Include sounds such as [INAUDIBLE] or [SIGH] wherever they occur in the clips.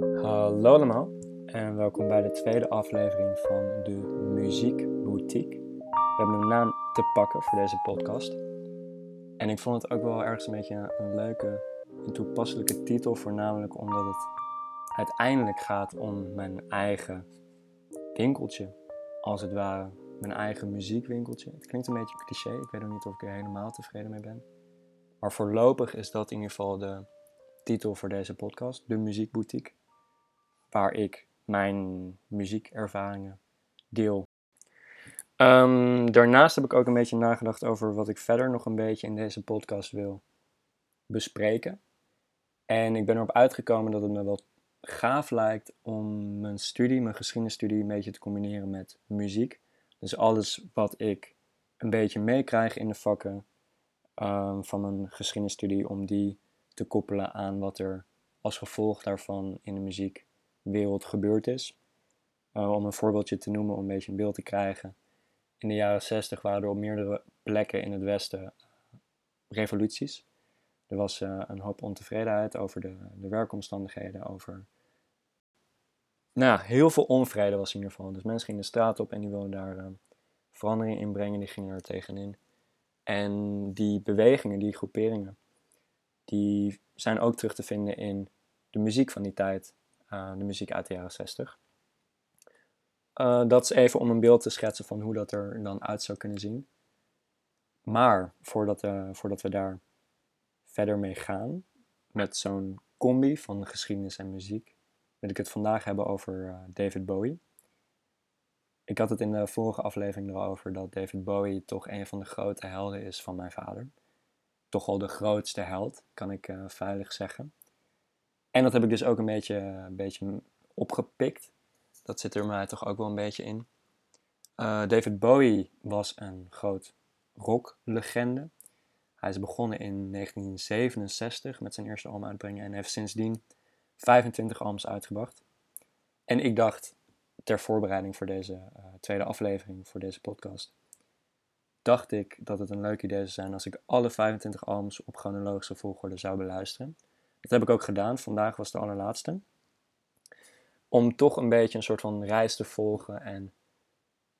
Hallo allemaal en welkom bij de tweede aflevering van de Muziek Boutique. We hebben een naam te pakken voor deze podcast. En ik vond het ook wel ergens een beetje een leuke en toepasselijke titel, voornamelijk omdat het uiteindelijk gaat om mijn eigen winkeltje, als het ware. Mijn eigen muziekwinkeltje. Het klinkt een beetje cliché, ik weet nog niet of ik er helemaal tevreden mee ben. Maar voorlopig is dat in ieder geval de titel voor deze podcast, de Muziekboutique waar ik mijn muziekervaringen deel. Um, daarnaast heb ik ook een beetje nagedacht over wat ik verder nog een beetje in deze podcast wil bespreken. En ik ben erop uitgekomen dat het me wel gaaf lijkt om mijn studie, mijn geschiedenisstudie, een beetje te combineren met muziek. Dus alles wat ik een beetje meekrijg in de vakken um, van mijn geschiedenisstudie, om die te koppelen aan wat er als gevolg daarvan in de muziek wereld gebeurd is. Uh, om een voorbeeldje te noemen, om een beetje een beeld te krijgen. In de jaren 60 waren er op meerdere plekken in het Westen revoluties. Er was uh, een hoop ontevredenheid over de, de werkomstandigheden, over. Nou heel veel onvrede was in ieder geval. Dus mensen gingen de straat op en die wilden daar verandering in brengen, die gingen er tegenin. En die bewegingen, die groeperingen, die zijn ook terug te vinden in de muziek van die tijd. Eh, de muziek uit de jaren 60. Uh, eh, dat is even om een beeld te schetsen van hoe dat er dan uit zou kunnen zien. Maar voordat, uh, voordat we daar verder mee gaan, met zo'n combi van geschiedenis en muziek, wil ik het vandaag hebben over David Bowie. Ik had het in de vorige aflevering erover dat David Bowie toch een van de grote helden is van mijn vader. Toch wel de grootste held, kan ik veilig zeggen. En dat heb ik dus ook een beetje, een beetje opgepikt. Dat zit er mij toch ook wel een beetje in. Uh, David Bowie was een groot rocklegende. Hij is begonnen in 1967 met zijn eerste album uitbrengen en heeft sindsdien 25 albums uitgebracht. En ik dacht, ter voorbereiding voor deze uh, tweede aflevering, voor deze podcast, dacht ik dat het een leuk idee zou zijn als ik alle 25 albums op chronologische volgorde zou beluisteren. Dat heb ik ook gedaan. Vandaag was de allerlaatste. Om toch een beetje een soort van reis te volgen en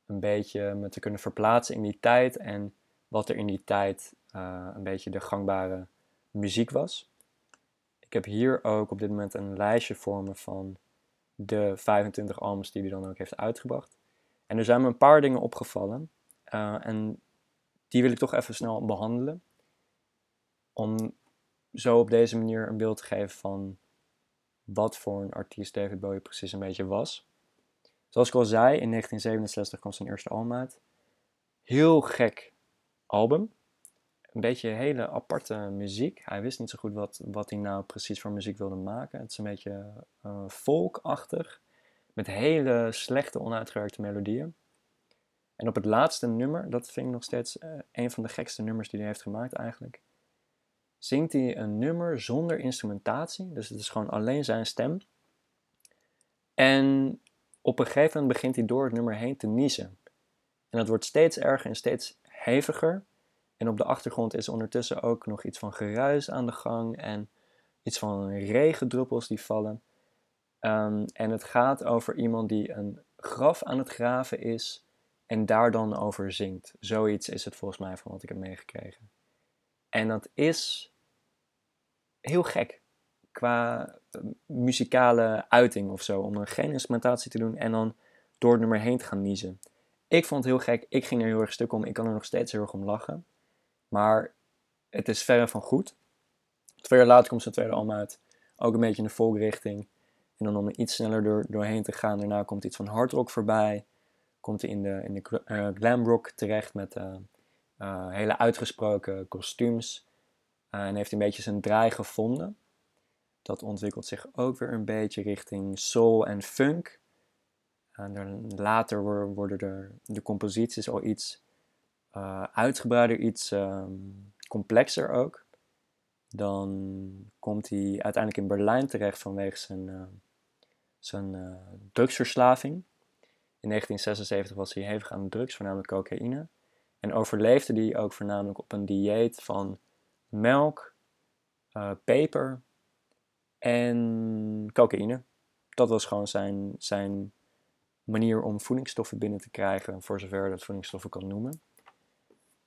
een beetje me te kunnen verplaatsen in die tijd en wat er in die tijd uh, een beetje de gangbare muziek was. Ik heb hier ook op dit moment een lijstje voor me van de 25 albums die hij dan ook heeft uitgebracht. En er zijn me een paar dingen opgevallen. Uh, en die wil ik toch even snel behandelen. Om zo op deze manier een beeld te geven van wat voor een artiest David Bowie precies een beetje was. Zoals ik al zei, in 1967 kwam zijn eerste album uit. Heel gek album. Een beetje hele aparte muziek. Hij wist niet zo goed wat, wat hij nou precies voor muziek wilde maken. Het is een beetje uh, folkachtig. Met hele slechte, onuitgewerkte melodieën. En op het laatste nummer, dat vind ik nog steeds uh, een van de gekste nummers die hij heeft gemaakt eigenlijk zingt hij een nummer zonder instrumentatie. Dus het is gewoon alleen zijn stem. En op een gegeven moment begint hij door het nummer heen te niezen. En dat wordt steeds erger en steeds heviger. En op de achtergrond is ondertussen ook nog iets van geruis aan de gang en iets van regendruppels die vallen. Um, en het gaat over iemand die een graf aan het graven is en daar dan over zingt. Zoiets is het volgens mij van wat ik heb meegekregen. En dat is heel gek qua eh, muzikale uiting of zo. Om er geen instrumentatie te doen en dan door het nummer heen te gaan niezen. Ik vond het heel gek. Ik ging er heel erg stuk om. Ik kan er nog steeds heel erg om lachen. Maar het is verre van goed. Twee jaar later komt zijn tweede album uit. Ook een beetje in de volkrichting. En dan om er iets sneller door, doorheen te gaan. Daarna komt iets van hardrock voorbij. Komt in de, in de uh, glamrock terecht met uh, hele uitgesproken kostuums. Eh, en heeft een beetje zijn draai gevonden. Dat ontwikkelt zich ook weer een beetje richting soul en funk. En later worden er de composities al iets uh, uitgebreider, iets ehm, complexer ook. Dan komt hij uiteindelijk in Berlijn terecht vanwege zijn, zijn drugsverslaving. In 1976 was hij hevig aan drugs, voornamelijk cocaïne. En overleefde hij ook voornamelijk op een dieet van melk, uh, peper en cocaïne. dat was gewoon zijn, zijn manier om voedingsstoffen binnen te krijgen, voor zover je dat voedingsstoffen kan noemen.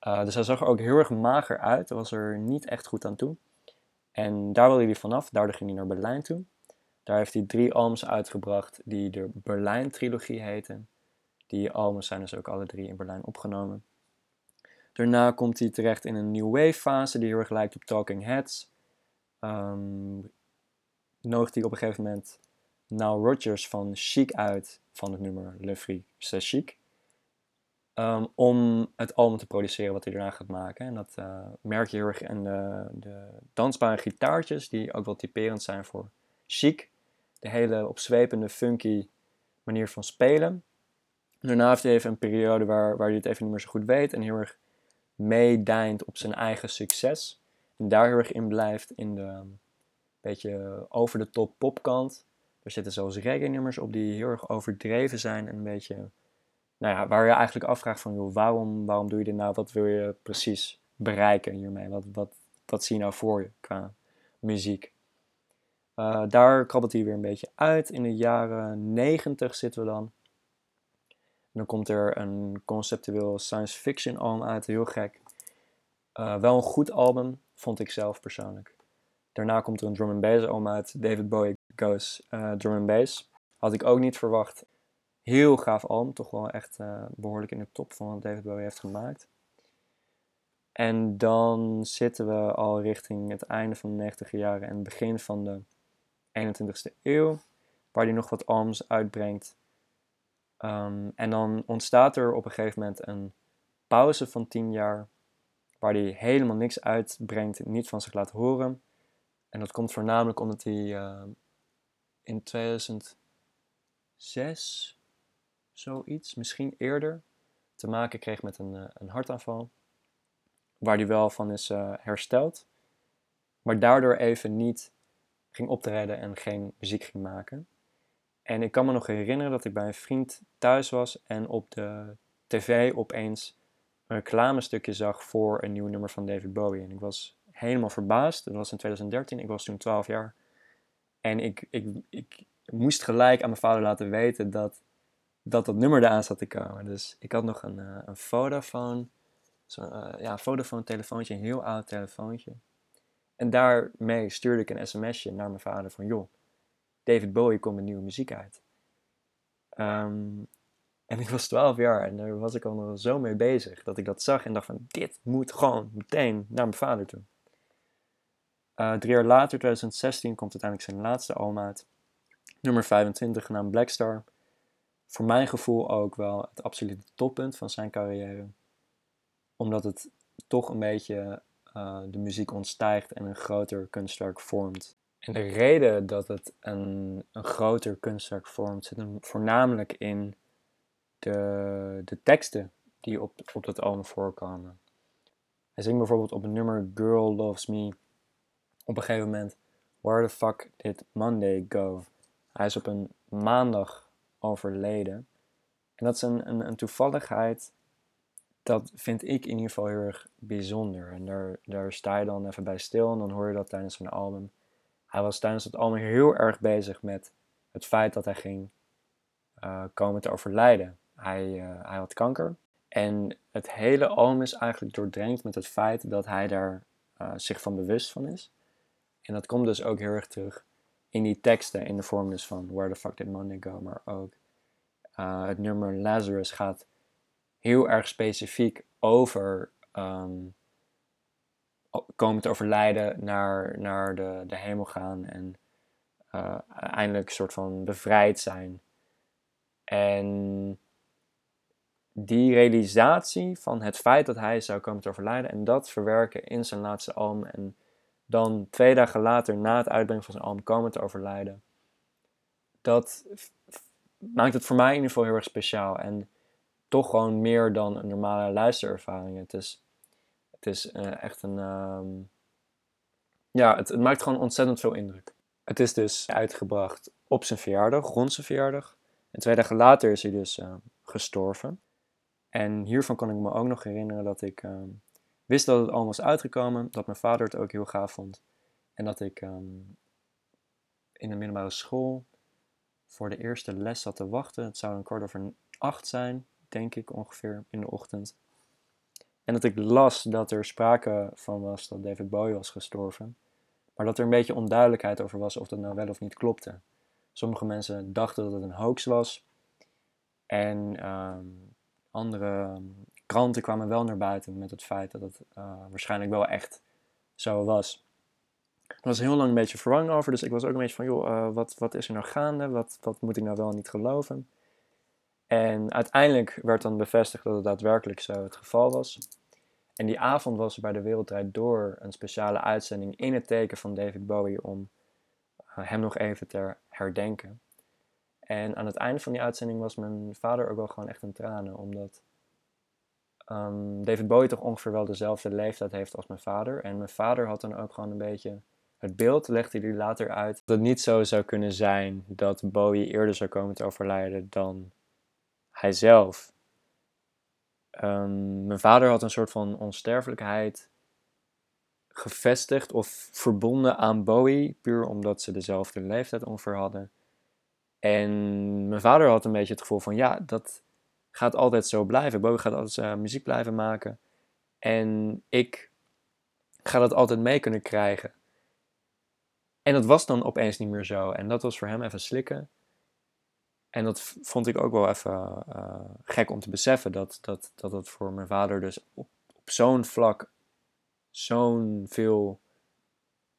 Uh, dus hij zag er ook heel erg mager uit, was er niet echt goed aan toe. En daar wilde hij vanaf, daardoor ging hij naar Berlijn toe. Daar heeft hij drie albums uitgebracht die de Berlijn-trilogie heten. Die albums zijn dus ook alle drie in Berlijn opgenomen. Daarna komt hij terecht in een new wave fase die heel erg lijkt op Talking Heads. Um, nodigt hij op een gegeven moment Now Rogers van Chic uit van het nummer Le Free Chic. Um, om het album te produceren wat hij daarna gaat maken. En dat uh, merk je heel erg in de, de, dansbare gitaartjes, die ook wel typerend zijn voor chic. De hele opzwepende, funky manier van spelen. Daarna heeft hij even een periode waar, waar hij het even niet meer zo goed weet en heel erg meedijnt op zijn eigen succes. En daar heel erg in blijft in de um, beetje over de top popkant. Er zitten zelfs reggae nummers op die heel erg overdreven zijn en een beetje nou ja, waar je eigenlijk afvraagt van, joh, waarom, waarom doe je dit nou? Wat wil je precies bereiken hiermee? Wat, wat, wat zie je nou voor je qua muziek? Uh, daar krabbelt hij weer een beetje uit. In de jaren 90 zitten we dan. Dan komt er een conceptueel science fiction album uit, heel gek. Uh, wel een goed album, vond ik zelf persoonlijk. Daarna komt er een drum and bass album uit, David Bowie Goes uh, Drum and Bass. Had ik ook niet verwacht. Heel gaaf album, toch wel echt uh, behoorlijk in de top van wat David Bowie heeft gemaakt. En dan zitten we al richting het einde van de 90 jaren en het begin van de 21ste eeuw, waar hij nog wat albums uitbrengt. Um, en dan ontstaat er op een gegeven moment een pauze van 10 jaar, waar hij helemaal niks uitbrengt, niet van zich laat horen. En dat komt voornamelijk omdat hij uh, in 2006 zoiets, misschien eerder, te maken kreeg met een, uh, een hartaanval. Waar hij wel van is uh, hersteld, maar daardoor even niet ging optreden en geen muziek ging maken. En ik kan me nog herinneren dat ik bij een vriend thuis was en op de tv opeens een reclamestukje zag voor een nieuw nummer van David Bowie. En ik was helemaal verbaasd. Dat was in 2013, ik was toen 12 jaar. En ik, ik, ik moest gelijk aan mijn vader laten weten dat dat dat nummer eraan zat te komen. Dus ik had nog een, uh, een Vodafone, zo'n uh, ja, Vodafone telefoontje, een heel oud telefoontje. En daarmee stuurde ik een sms'je naar mijn vader van, joh, David Bowie komt met nieuwe muziek uit. Um, en ik was 12 jaar en daar was ik al zo mee bezig dat ik dat zag en dacht van, dit moet gewoon meteen naar mijn vader toe. Uh, drie jaar later, 2016, komt uiteindelijk zijn laatste album uit. Nummer 25, genaamd Blackstar voor mijn gevoel ook wel het absolute toppunt van zijn carrière. Omdat het toch een beetje uh, de muziek ontstijgt en een groter kunstwerk vormt. En de reden dat het een, een groter kunstwerk vormt, zit hem voornamelijk in de, de teksten die op, op dat album voorkomen. Hij zingt bijvoorbeeld op een nummer Girl Loves Me op een gegeven moment Where the fuck did Monday go? Hij is op een maandag overleden. En dat is een, een, een, toevalligheid, dat vind ik in ieder geval heel erg bijzonder. En daar, daar sta je dan even bij stil en dan hoor je dat tijdens zo'n album. Hij was tijdens het album heel erg bezig met het feit dat hij ging uh, komen te overlijden. Hij, uh, hij had kanker. En het hele album is eigenlijk doordrenkt met het feit dat hij daar uh, zich van bewust van is. En dat komt dus ook heel erg terug in die teksten in de vorm van Where the fuck did money go, maar ook het nummer Lazarus gaat heel erg specifiek over um, komen te overlijden, naar, naar de, de hemel gaan en uh, eindelijk een soort van bevrijd zijn. En die realisatie van het feit dat hij zou komen te overlijden en dat verwerken in zijn laatste album en dan twee dagen later na het uitbrengen van zijn album komen te overlijden. Dat maakt het voor mij in ieder geval heel erg speciaal. En toch gewoon meer dan een normale luisterervaring. Het is, het is uh, echt een. Um, ja, het, het, maakt gewoon ontzettend veel indruk. Het is dus uitgebracht op zijn verjaardag, rond zijn verjaardag. En twee dagen later is hij dus uh, gestorven. En hiervan kan ik me ook nog herinneren dat ik um, wist dat het allemaal was uitgekomen. Dat mijn vader het ook heel gaaf vond. En dat ik in de middelbare school voor de eerste les zat te wachten. Het zou een kwart over acht zijn, denk ik ongeveer, in de ochtend. En dat ik las dat er sprake van was dat David Bowie was gestorven. Maar dat er een beetje onduidelijkheid over was of dat nou wel of niet klopte. Sommige mensen dachten dat het een hoax was. En ehm, andere kranten kwamen wel naar buiten met het feit dat het uh, waarschijnlijk wel echt zo was. Er was heel lang een beetje verwarring over, dus ik was ook een beetje van, joh, uh, wat, wat is er nou gaande? Wat, wat moet ik nou wel niet geloven? En uiteindelijk werd dan bevestigd dat het daadwerkelijk zo het geval was. En die avond was er bij de Wereldrijd Door een speciale uitzending in het teken van David Bowie om uh, hem nog even te herdenken. En aan het einde van die uitzending was mijn vader ook wel gewoon echt een tranen, omdat um, David Bowie toch ongeveer wel dezelfde leeftijd heeft als mijn vader. En mijn vader had dan ook gewoon een beetje het beeld, legde hij later uit, dat het niet zo zou kunnen zijn dat Bowie eerder zou komen te overlijden dan hij zelf. Um, mijn vader had een soort van onsterfelijkheid gevestigd of verbonden aan Bowie, puur omdat ze dezelfde leeftijd ongeveer hadden. En mijn vader had een beetje het gevoel van, ja, dat gaat altijd zo blijven. Bowie gaat altijd uh, muziek blijven maken. En ik ga dat altijd mee kunnen krijgen. En dat was dan opeens niet meer zo. En dat was voor hem even slikken. En dat vond ik ook wel even uh, gek om te beseffen. Dat, dat, dat het voor mijn vader dus op, zo'n vlak zo'n veel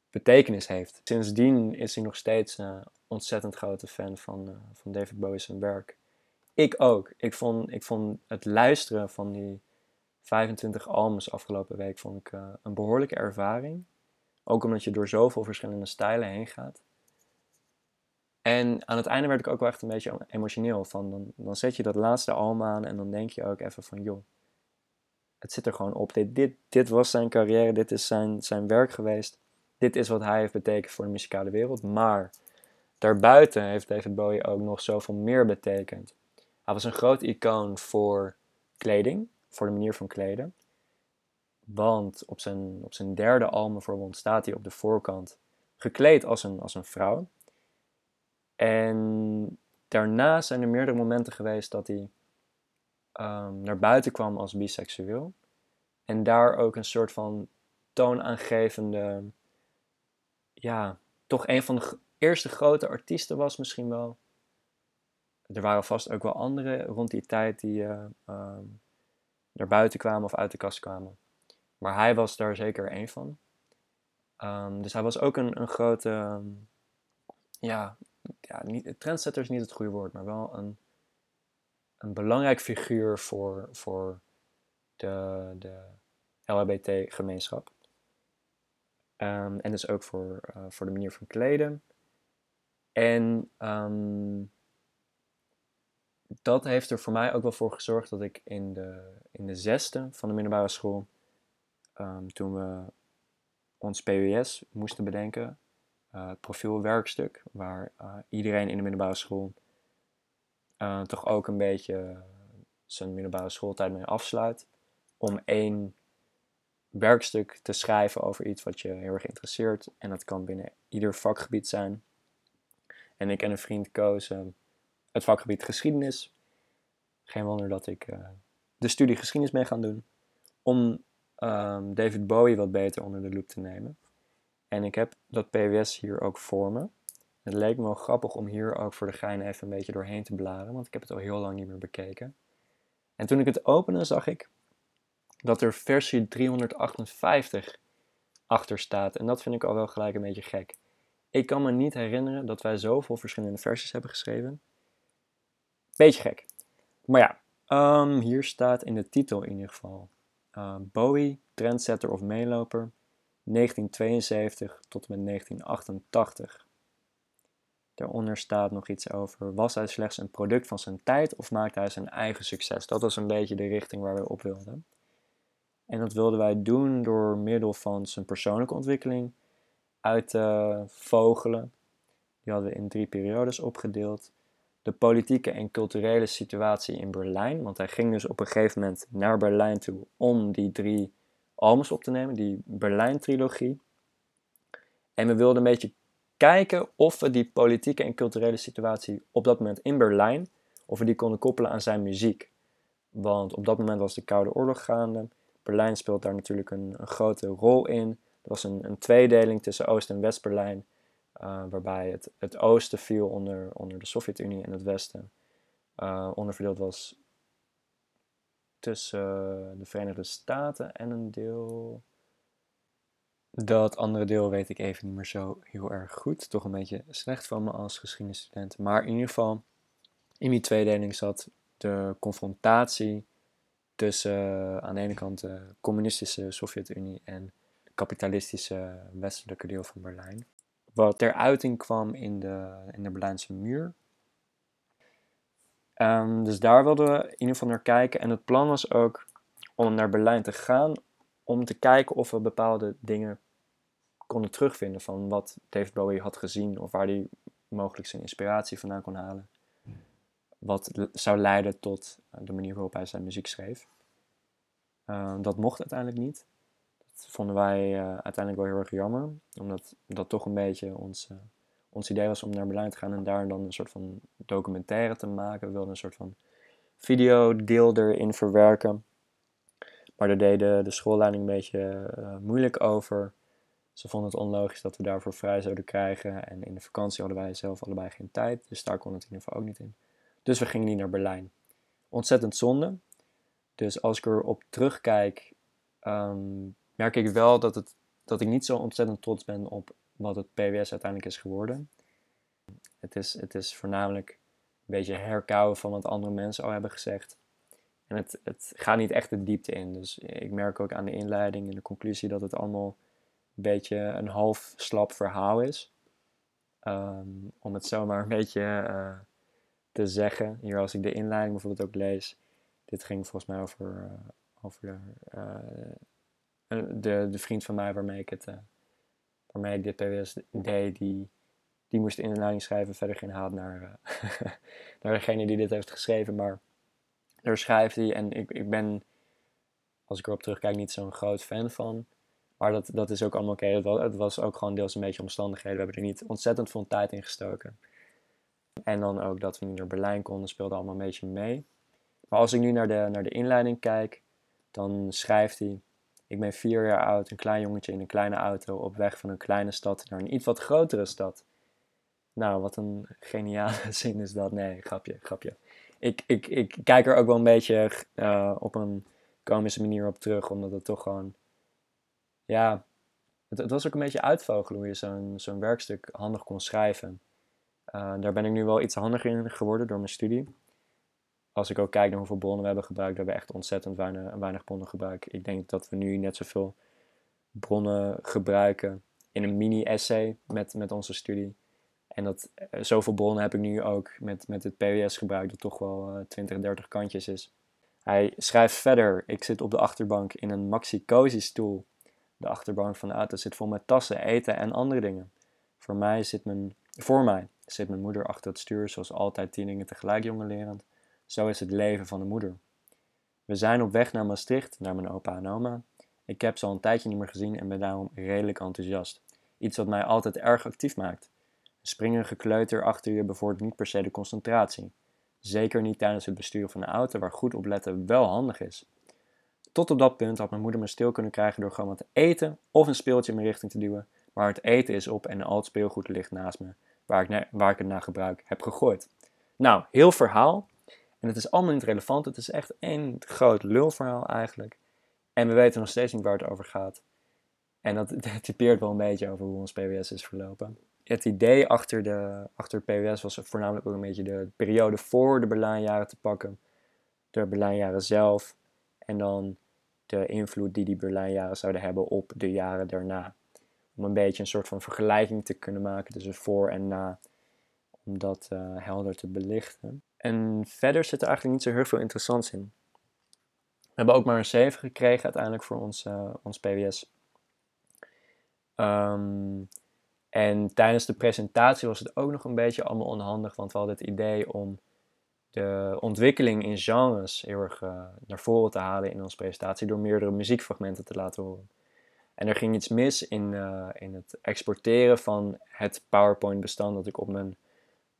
betekenis heeft. Sindsdien is hij nog steeds een ontzettend grote fan van, uh, van David Bowie's werk. Ik ook. Ik vond, ik vond het luisteren van die 25 albums afgelopen week vond ik, uh, een behoorlijke ervaring. Ook omdat je door zoveel verschillende stijlen heen gaat. En aan het einde werd ik ook wel echt een beetje emotioneel. Van dan, dan zet je dat laatste album aan en dan denk je ook even van joh, het zit er gewoon op. Dit, dit, dit was zijn carrière, dit is zijn, zijn werk geweest. Dit is wat hij heeft betekend voor de muzikale wereld. Maar daarbuiten heeft David Bowie ook nog zoveel meer betekend. Hij was een groot icoon voor kleding, voor de manier van kleden. Want op zijn, op zijn derde album bijvoorbeeld staat hij op de voorkant gekleed als een, als een vrouw. En daarna zijn er meerdere momenten geweest dat hij um, naar buiten kwam als biseksueel. En daar ook een soort van toonaangevende, ja, toch een van de eerste grote artiesten was misschien wel. Er waren vast ook wel andere rond die tijd die uh, um, naar buiten kwamen of uit de kast kwamen. Maar hij was daar zeker één van. Um, dus hij was ook een, een grote, ja, ja niet, trendsetter is niet het goede woord, maar wel een, een belangrijk figuur voor, voor de, de LHBT-gemeenschap. Um, en dus ook voor, uh, voor de manier van kleden. En um, dat heeft er voor mij ook wel voor gezorgd dat ik in de, in de zesde van de middelbare school, um, toen we ons PWS moesten bedenken, profielwerkstuk, waar uh, iedereen in de middelbare school uh, toch ook een beetje zijn middelbare schooltijd mee afsluit. Om één werkstuk te schrijven over iets wat je heel erg interesseert. En dat kan binnen ieder vakgebied zijn. En ik en een vriend kozen het vakgebied geschiedenis. Geen wonder dat ik de studie geschiedenis mee ga doen. Om um, David Bowie wat beter onder de loep te nemen. En ik heb dat PWS hier ook voor me. Het leek me wel grappig om hier ook voor de gein even een beetje doorheen te bladeren, want ik heb het al heel lang niet meer bekeken. En toen ik het opende, zag ik dat er versie 358 achter staat. En dat vind ik al wel gelijk een beetje gek. Ik kan me niet herinneren dat wij zoveel verschillende versies hebben geschreven. Beetje gek. Maar ja, um, hier staat in de titel in ieder geval. Uh, Bowie, trendsetter of meeloper, 1972 tot en met 1988. Daaronder staat nog iets over: was hij slechts een product van zijn tijd of maakte hij zijn eigen succes? Dat was een beetje de richting waar we op wilden. En dat wilden wij doen door middel van zijn persoonlijke ontwikkeling uit te vogelen. Die hadden we in drie periodes opgedeeld. De politieke en culturele situatie in Berlijn, want hij ging dus op een gegeven moment naar Berlijn toe om die drie albums op te nemen, die Berlijn-trilogie. En we wilden een beetje kijken of we die politieke en culturele situatie op dat moment in Berlijn, of we die konden koppelen aan zijn muziek. Want op dat moment was de Koude Oorlog gaande. Berlijn speelt daar natuurlijk een, een grote rol in. Er was een, een tweedeling tussen Oost- en West-Berlijn, uh, waarbij het, het oosten viel onder, onder de Sovjet-Unie en het westen uh, onderverdeeld was tussen uh, de Verenigde Staten en een deel. Dat andere deel weet ik even niet meer zo heel erg goed. Toch een beetje slecht van me als geschiedenisstudent. Maar in ieder geval, in die tweedeling zat de confrontatie tussen uh, aan de ene kant de communistische Sovjet-Unie en de kapitalistische westelijke deel van Berlijn. Wat ter uiting kwam in de, in de Berlijnse muur. Um, dus daar wilden we in ieder geval naar kijken. En het plan was ook om naar Berlijn te gaan om te kijken of we bepaalde dingen konden terugvinden van wat David Bowie had gezien of waar hij mogelijk zijn inspiratie vandaan kon halen. Wat zou leiden tot de manier waarop hij zijn muziek schreef. Uh, dat mocht uiteindelijk niet. Dat vonden wij uh, uiteindelijk wel heel erg jammer, omdat dat toch een beetje ons, uh, ons idee was om naar Berlijn te gaan en daar dan een soort van documentaire te maken. We wilden een soort van videodeel erin verwerken. Maar daar deed de, de schoolleiding een beetje moeilijk over. Ze vonden het onlogisch dat we daarvoor vrij zouden krijgen. En in de vakantie hadden wij zelf allebei geen tijd. Dus daar kon het in ieder geval ook niet in. Dus we gingen niet naar Berlijn. Ontzettend zonde. Dus als ik erop terugkijk, um, merk ik wel dat, het, dat ik niet zo ontzettend trots ben op wat het PWS uiteindelijk is geworden. Het is, het is voornamelijk een beetje herkauwen van wat andere mensen al hebben gezegd. En het, het gaat niet echt de diepte in. Dus ik merk ook aan de inleiding en de conclusie dat het allemaal een beetje een half slap verhaal is. Um, om het zomaar een beetje uh, te zeggen. Hier als ik de inleiding bijvoorbeeld ook lees. Dit ging volgens mij over, uh, over uh, de, de vriend van mij waarmee ik het waarmee ik dit PWS deed. Die, die moest de inleiding schrijven. Verder geen haat naar, [LAUGHS] naar degene die dit heeft geschreven. Maar daar schrijft hij. En ik, ik ben, als ik erop terugkijk, niet zo'n groot fan van. Maar dat, dat is ook allemaal oké. Het, was ook gewoon deels een beetje omstandigheden. We hebben er niet ontzettend veel tijd in gestoken. En dan ook dat we niet naar Berlijn konden, speelde allemaal een beetje mee. Maar als ik nu naar de, naar de inleiding kijk, dan schrijft hij... Ik ben vier jaar oud, een klein jongetje in een kleine auto op weg van een kleine stad naar een iets wat grotere stad. Nou, wat een geniale [LAUGHS] zin is dat. Nee, grapje, grapje. Ik, ik, ik kijk er ook wel een beetje uh, op een komische manier op terug, omdat het toch gewoon ja, het, het, was ook een beetje uitvogelen hoe je zo'n zo'n werkstuk handig kon schrijven. Uh, daar ben ik nu wel iets handiger in geworden door mijn studie. Als ik ook kijk naar hoeveel bronnen we hebben gebruikt, hebben we echt ontzettend weinig, weinig bronnen gebruikt. Ik denk dat we nu net zoveel bronnen gebruiken in een mini-essay met, met onze studie. En dat, uh, zoveel bronnen heb ik nu ook met, met het PWS gebruikt, dat toch wel uh, 20, 30 kantjes is. Hij schrijft verder, ik zit op de achterbank in een maxi-cozy stoel de achterbank van de auto zit vol met tassen, eten en andere dingen. Voor mij zit mijn, voor mij zit mijn moeder achter het stuur, zoals altijd tien dingen tegelijk jongelerend. Zo is het leven van de moeder. We zijn op weg naar Maastricht, naar mijn opa en oma. Ik heb ze al een tijdje niet meer gezien en ben daarom redelijk enthousiast. Iets wat mij altijd erg actief maakt. Een springerige kleuter achter je bevordert niet per se de concentratie. Zeker niet tijdens het besturen van een auto waar goed opletten wel handig is. Tot op dat punt had mijn moeder me stil kunnen krijgen door gewoon wat te eten of een speeltje in mijn richting te duwen. Maar het eten is op en al het speelgoed ligt naast me, waar ik, waar ik het naar gebruik heb gegooid. Nou, heel verhaal. En het is allemaal niet relevant. Het is echt één groot lulverhaal eigenlijk. En we weten nog steeds niet waar het over gaat. En dat, [LAUGHS] typeert wel een beetje over hoe ons PWS is verlopen. Het idee achter, de, achter PWS was voornamelijk ook een beetje de periode voor de Berlijnjaren te pakken. De Berlijnjaren zelf. En dan de invloed die die Berlijnjaren zouden hebben op de jaren daarna. Om een beetje een soort van vergelijking te kunnen maken tussen voor en na. Om dat uh, helder te belichten. En verder zit er eigenlijk niet zo heel veel interessants in. We hebben ook maar een 7 gekregen uiteindelijk voor ons, uh, ons PWS. Um, ehm, en tijdens de presentatie was het ook nog een beetje allemaal onhandig, want we hadden het idee om de ontwikkeling in genres heel erg uh, naar voren te halen in onze presentatie door meerdere muziekfragmenten te laten horen. En er ging iets mis in, eh, in het exporteren van het PowerPoint-bestand dat ik op mijn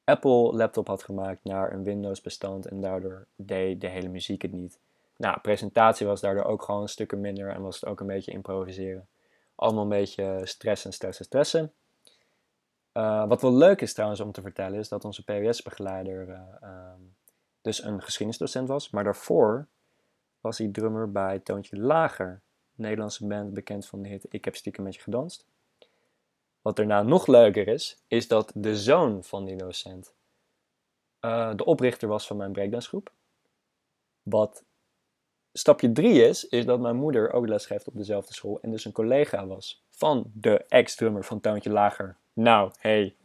Apple-laptop had gemaakt naar een Windows-bestand. En daardoor deed de hele muziek het niet. Nou, presentatie was daardoor ook gewoon een stukje minder en was het ook een beetje improviseren. Allemaal een beetje stressen, stressen, stressen. Uh, wat wel leuk is trouwens om te vertellen, is dat onze PWS-begeleider uh, um, dus een geschiedenisdocent was. Maar daarvoor was hij drummer bij Toontje Lager. Nederlandse band bekend van de hit Ik heb stiekem met je gedanst. Wat daarna nog leuker is, is dat de zoon van die docent uh, de oprichter was van mijn breakdansgroep. Wat stapje drie is, is dat mijn moeder ook les geeft op dezelfde school en dus een collega was van de ex-drummer van Toontje Lager. Nou, hey,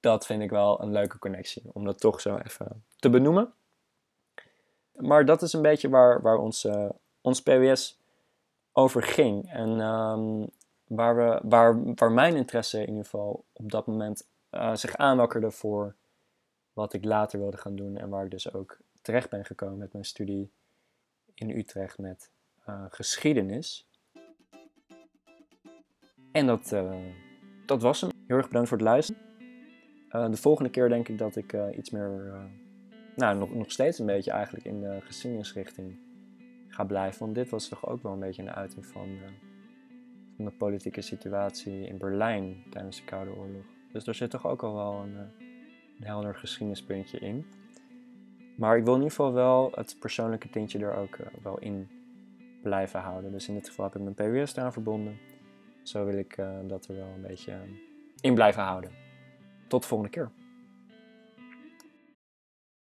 dat vind ik wel een leuke connectie, om dat toch zo even te benoemen. Maar dat is een beetje waar, waar ons, uh, ons PWS over ging. En um, waar, we, waar, waar mijn interesse in ieder geval op dat moment uh, zich aanwakkerde voor wat ik later wilde gaan doen. En waar ik dus ook terecht ben gekomen met mijn studie in Utrecht met uh, geschiedenis. En dat, uh, dat was hem. Heel erg bedankt voor het luisteren. De volgende keer denk ik dat ik iets meer, nou nog, nog steeds een beetje eigenlijk in de geschiedenisrichting ga blijven. Want dit was toch ook wel een beetje een uiting van, van de politieke situatie in Berlijn tijdens de Koude Oorlog. Dus er zit toch ook al wel een, een helder geschiedenispuntje in. Maar ik wil in ieder geval wel het persoonlijke tintje er ook uh, wel in blijven houden. Dus in dit geval heb ik mijn PWS eraan verbonden. Zo wil ik uh, dat er wel een beetje in blijven houden. Tot de volgende keer.